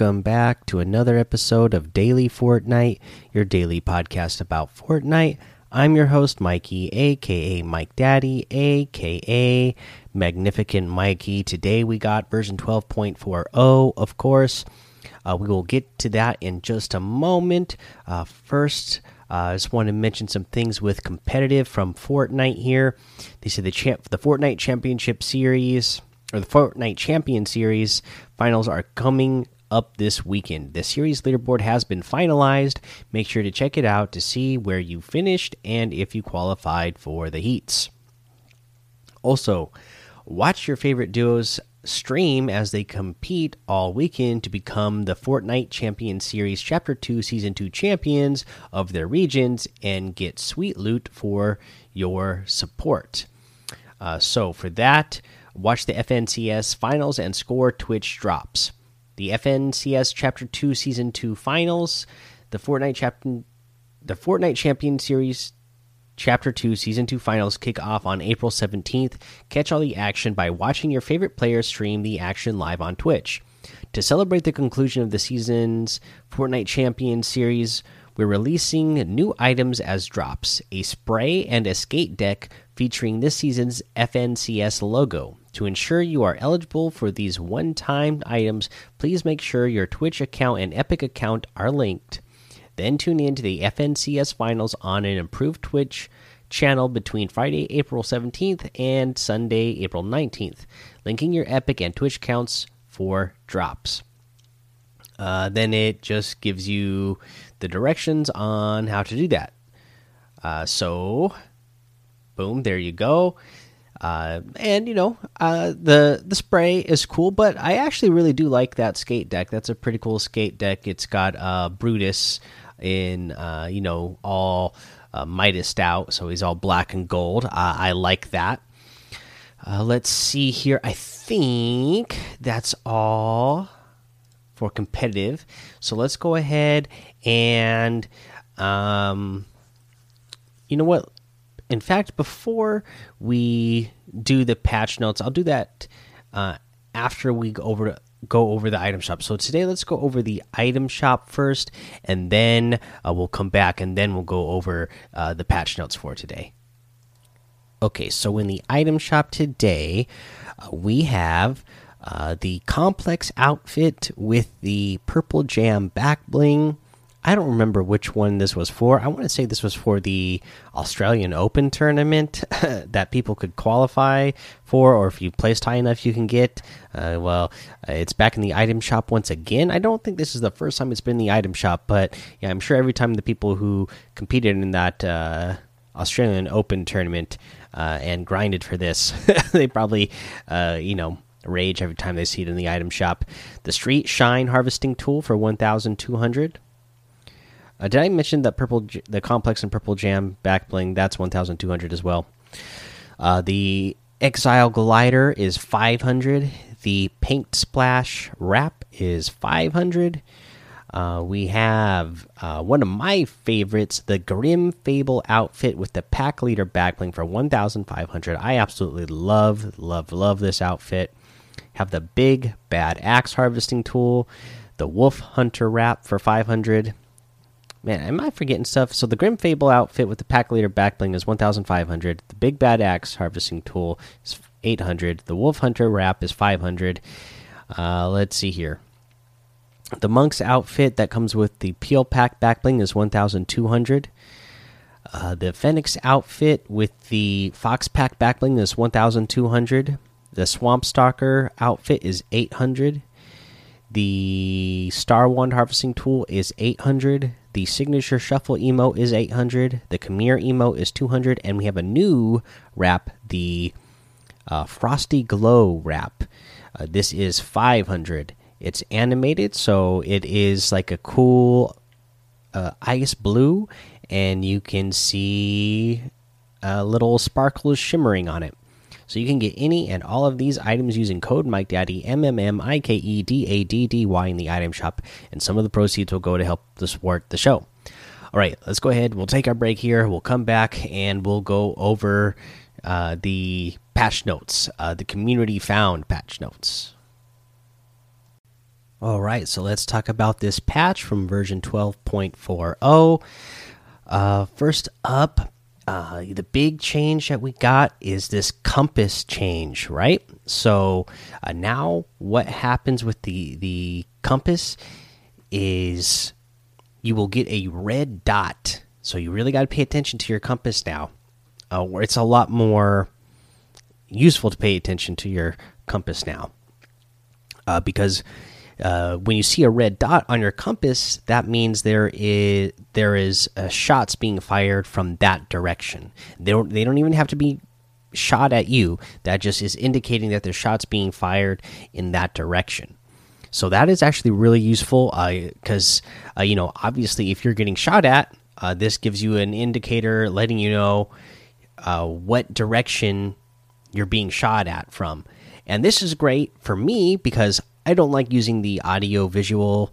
Welcome back to another episode of Daily Fortnite, your daily podcast about Fortnite. I'm your host, Mikey, aka Mike Daddy, aka Magnificent Mikey. Today we got version 12.40, of course. Uh, we will get to that in just a moment. Uh, first, uh, I just want to mention some things with competitive from Fortnite here. They say the champ, the Fortnite Championship Series or the Fortnite Champion Series finals are coming up this weekend. The series leaderboard has been finalized. Make sure to check it out to see where you finished and if you qualified for the heats. Also, watch your favorite duos stream as they compete all weekend to become the Fortnite Champion Series Chapter 2 Season 2 champions of their regions and get sweet loot for your support. Uh, so, for that, watch the FNCS finals and score Twitch drops. The FNCS Chapter 2 Season 2 finals, the Fortnite Chapter the Fortnite Champion Series Chapter 2 Season 2 finals kick off on April 17th. Catch all the action by watching your favorite players stream the action live on Twitch. To celebrate the conclusion of the season's Fortnite Champion Series, we're releasing new items as drops a spray and a skate deck featuring this season's FNCS logo. To ensure you are eligible for these one time items, please make sure your Twitch account and Epic account are linked. Then tune in to the FNCS finals on an improved Twitch channel between Friday, April 17th and Sunday, April 19th, linking your Epic and Twitch accounts for drops. Uh, then it just gives you the directions on how to do that. Uh, so, boom, there you go. Uh, and you know uh, the the spray is cool, but I actually really do like that skate deck. That's a pretty cool skate deck. It's got uh, Brutus in uh, you know all uh, Midas out, so he's all black and gold. Uh, I like that. Let's see here. I think that's all for competitive. So let's go ahead and um, you know what? In fact, before we do the patch notes, I'll do that uh, after we go over go over the item shop. So today, let's go over the item shop first, and then uh, we'll come back and then we'll go over uh, the patch notes for today. Okay, so in the item shop today, uh, we have uh, the Komplex outfit with the purple jam back bling I don't remember which one this was for. I want to say this was for the Australian Open tournament that people could qualify for, or if you placed high enough, you can get. Uh, well, it's back in the item shop once again. I don't think this is the first time it's been in the item shop, but yeah, I'm sure every time the people who competed in that uh, Australian Open tournament uh, and grinded for this, they probably, uh, you know rage every time they see it in the item shop. The Street Shine harvesting tool for 1,200. Uh, did I mention that purple, the Komplex and purple jam back bling? That's one thousand two hundred as well. Uh, the exile glider is five hundred. The paint splash wrap is five hundred. Uh, we have uh, one of my favorites, the Grim Fable outfit with the pack leader backbling for 1,500. I absolutely love, love, love this outfit. Have the big bad axe harvesting tool, the Wolf Hunter wrap for 500, Man, am I forgetting stuff? So the Grim Fable outfit with the pack leader backbling is 1,500. The Big Bad Axe harvesting tool is 800. The Wolf Hunter wrap is 500. Uh, let's see here. The Monk's outfit that comes with the Peel Pack backbling is 1,200. Uh, the Fennix outfit with the Fox Pack backbling is 1,200. The Swamp Stalker outfit is 800. The Star Wand harvesting tool is 800. The signature shuffle emo is 800. The Khmer emo is 200, and we have a new wrap, the uh, Frosty Glow wrap. Uh, this is 500. It's animated, so it is like a cool uh, ice blue, and you can see little sparkles shimmering on it. So you can get any and all of these items using code Mike Daddy M M M I K E D A D D Y in the item shop, and some of the proceeds will go to help support the show. All right, let's go ahead. We'll take our break here. We'll come back and we'll go over uh, the patch notes, uh, the community found patch notes. All right, so let's talk about this patch from version 12.40. Uh, first up, uh, the big change that we got is this compass change, right? So uh, now, what happens with the the compass is you will get a red dot. So you really got to pay attention to your compass now. Uh, it's a lot more useful to pay attention to your compass now, uh, because uh, when you see a red dot on your compass, that means there is there is uh, shots being fired from that direction. They don't they don't even have to be shot at you. That just is indicating that there's shots being fired in that direction. So that is actually really useful because uh, uh, you know obviously if you're getting shot at, uh, this gives you an indicator letting you know what direction you're being shot at from. And this is great for me because I don't like using the audio visual,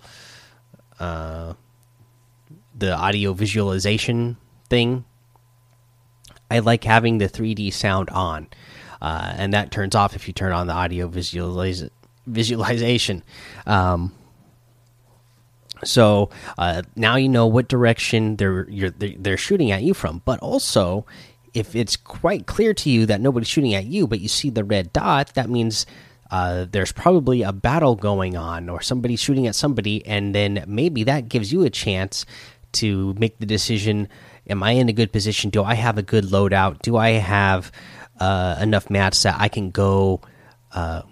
uh, the audio visualization thing. I like having the 3D sound on, uh, and that turns off if you turn on the audio visualiz visualization. Um, so uh, now you know what direction they're they're shooting at you from, but also if it's quite clear to you that nobody's shooting at you, but you see the red dot, that means uh, there's probably a battle going on or somebody shooting at somebody, and then maybe that gives you a chance to make the decision: Am I in a good position? Do I have a good loadout? Do I have uh, enough mats that I can go uh,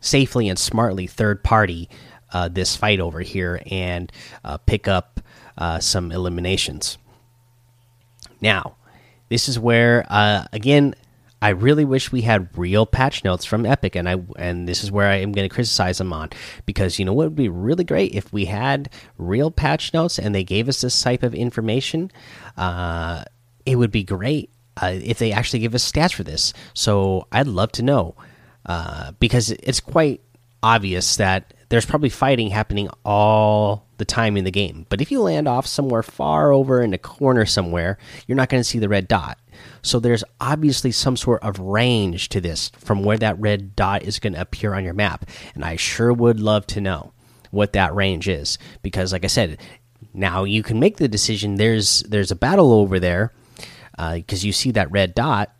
safely and smartly third party uh, this fight over here and uh, pick up uh, some eliminations? Now, this is where again I really wish we had real patch notes from Epic, and I and this is where I am going to criticize them on because you know what would be really great if we had real patch notes and they gave us this type of information. Uh, it would be great uh, if they actually give us stats for this. So I'd love to know uh, because it's quite obvious that there's probably fighting happening all the time in the game. But if you land off somewhere far over in a corner somewhere, you're not going to see the red dot. So there's obviously some sort of range to this from where that red dot is going to appear on your map. And I sure would love to know what that range is because like I said, now you can make the decision there's there's a battle over there because uh, you see that red dot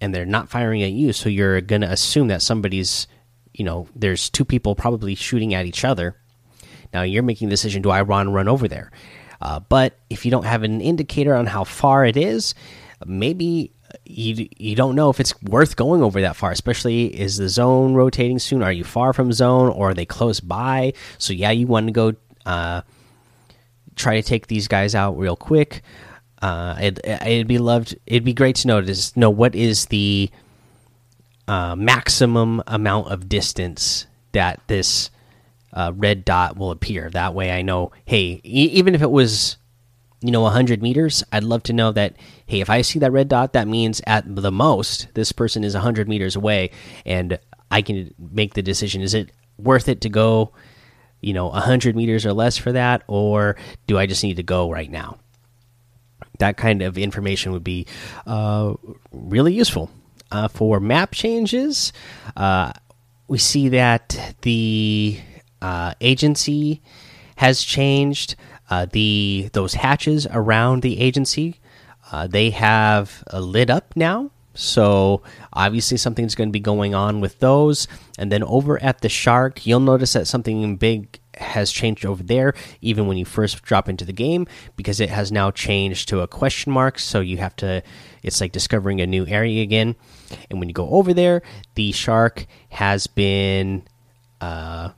and they're not firing at you so you're going to assume that somebody's you know there's two people probably shooting at each other now you're making the decision: do I run run over there? Uh, but if you don't have an indicator on how far it is, maybe you you don't know if it's worth going over that far. Especially is the zone rotating soon? Are you far from zone or are they close by? So yeah, you want to go uh, try to take these guys out real quick. Uh, it, it'd be loved. It'd be great to know to know what is the uh, maximum amount of distance that this uh, red dot will appear. That way, I know. Hey, e even if it was, you know, hundred meters, I'd love to know that. Hey, if I see that red dot, that means at the most this person is hundred meters away, and I can make the decision: is it worth it to go, you know, hundred meters or less for that, or do I just need to go right now? That kind of information would be uh, really useful. Uh, for map changes, uh, we see that the uh, agency has changed. Uh, the those hatches around the agency uh, they have uh, lit up now. So obviously something's going to be going on with those. And then over at the shark, you'll notice that something big has changed over there even when you first drop into the game because it has now changed to a question mark so you have to it's like discovering a new area again and when you go over there the shark has been uh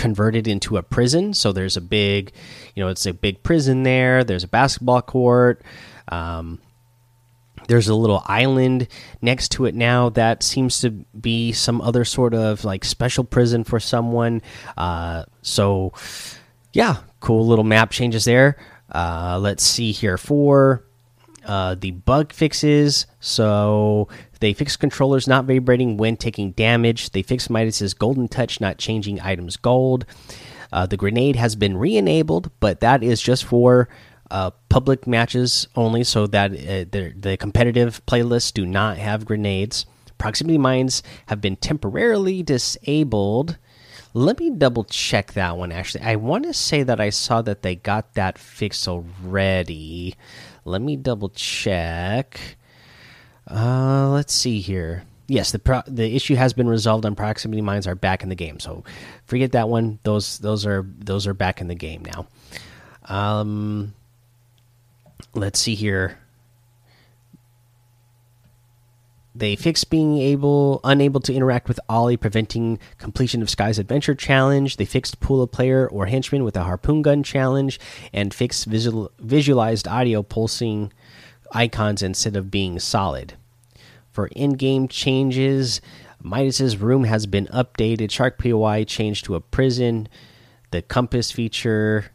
converted into a prison. So there's a big, you know, it's a big prison there. There's a basketball court. Um, there's a little island next to it now that seems to be some other sort of like special prison for someone. Uh, so, yeah, cool little map changes there. Uh, let's see here for uh, the bug fixes. So they fixed controllers not vibrating when taking damage. They fixed Midas's golden touch not changing items gold. Uh, the grenade has been re-enabled, but that is just for uh, public matches only, so that uh, the competitive playlists do not have grenades. Proximity mines have been temporarily disabled. Let me double check that one. Actually, I want to say that I saw that they got that fixed already. Let me double check. Uh, let's see here. Yes, the the issue has been resolved and proximity mines are back in the game. So forget that one. Those those are those are back in the game now. Um, let's see here. They fixed being able unable to interact with Ollie, preventing completion of Skye's Adventure challenge. They fixed pool of player or henchman with a harpoon gun challenge, and fixed visual, visualized audio pulsing icons instead of being solid. For in-game changes, Midas's room has been updated. Shark POI changed to a prison. The compass feature,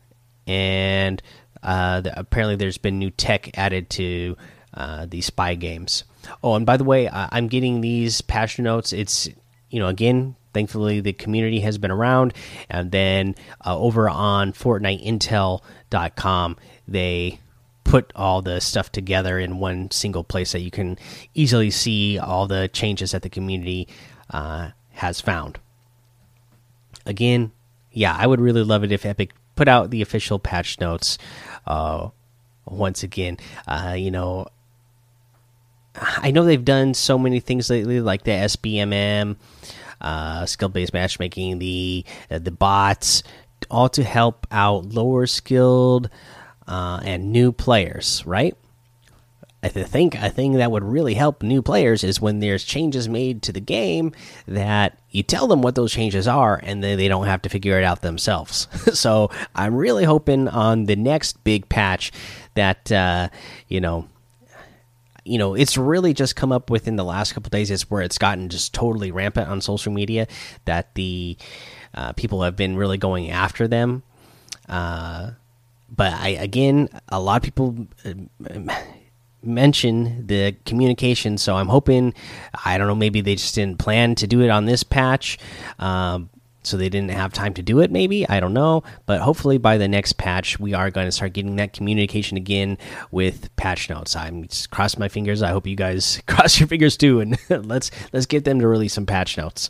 and uh, the, apparently there's been new tech added to uh, the spy games. Oh, and by the way, I, am getting these patch notes. It's you know again, thankfully the community has been around, and then uh, over on FortniteIntel.com they put all the stuff together in one single place that you can easily see all the changes that the community uh, has found. Again, yeah, I would really love it if Epic put out the official patch notes. Uh, once again, uh, you know, I know they've done so many things lately, like the SBMM, uh, skill based matchmaking, the the bots, all to help out lower skilled uh, and new players, right? I think a thing that would really help new players is when there's changes made to the game that you tell them what those changes are and then they don't have to figure it out themselves. so I'm really hoping on the next big patch that uh, you know you know it's really just come up within the last couple days is where it's gotten just totally rampant on social media that the uh, people have been really going after them uh, but i again a lot of people uh, mention the communication so i'm hoping i don't know maybe they just didn't plan to do it on this patch um, so they didn't have time to do it maybe i don't know. But hopefully by the next patch we are going to start getting that communication again with patch notes. I'm just cross my fingers. I hope you guys cross your fingers too and let's let's get them to release some patch notes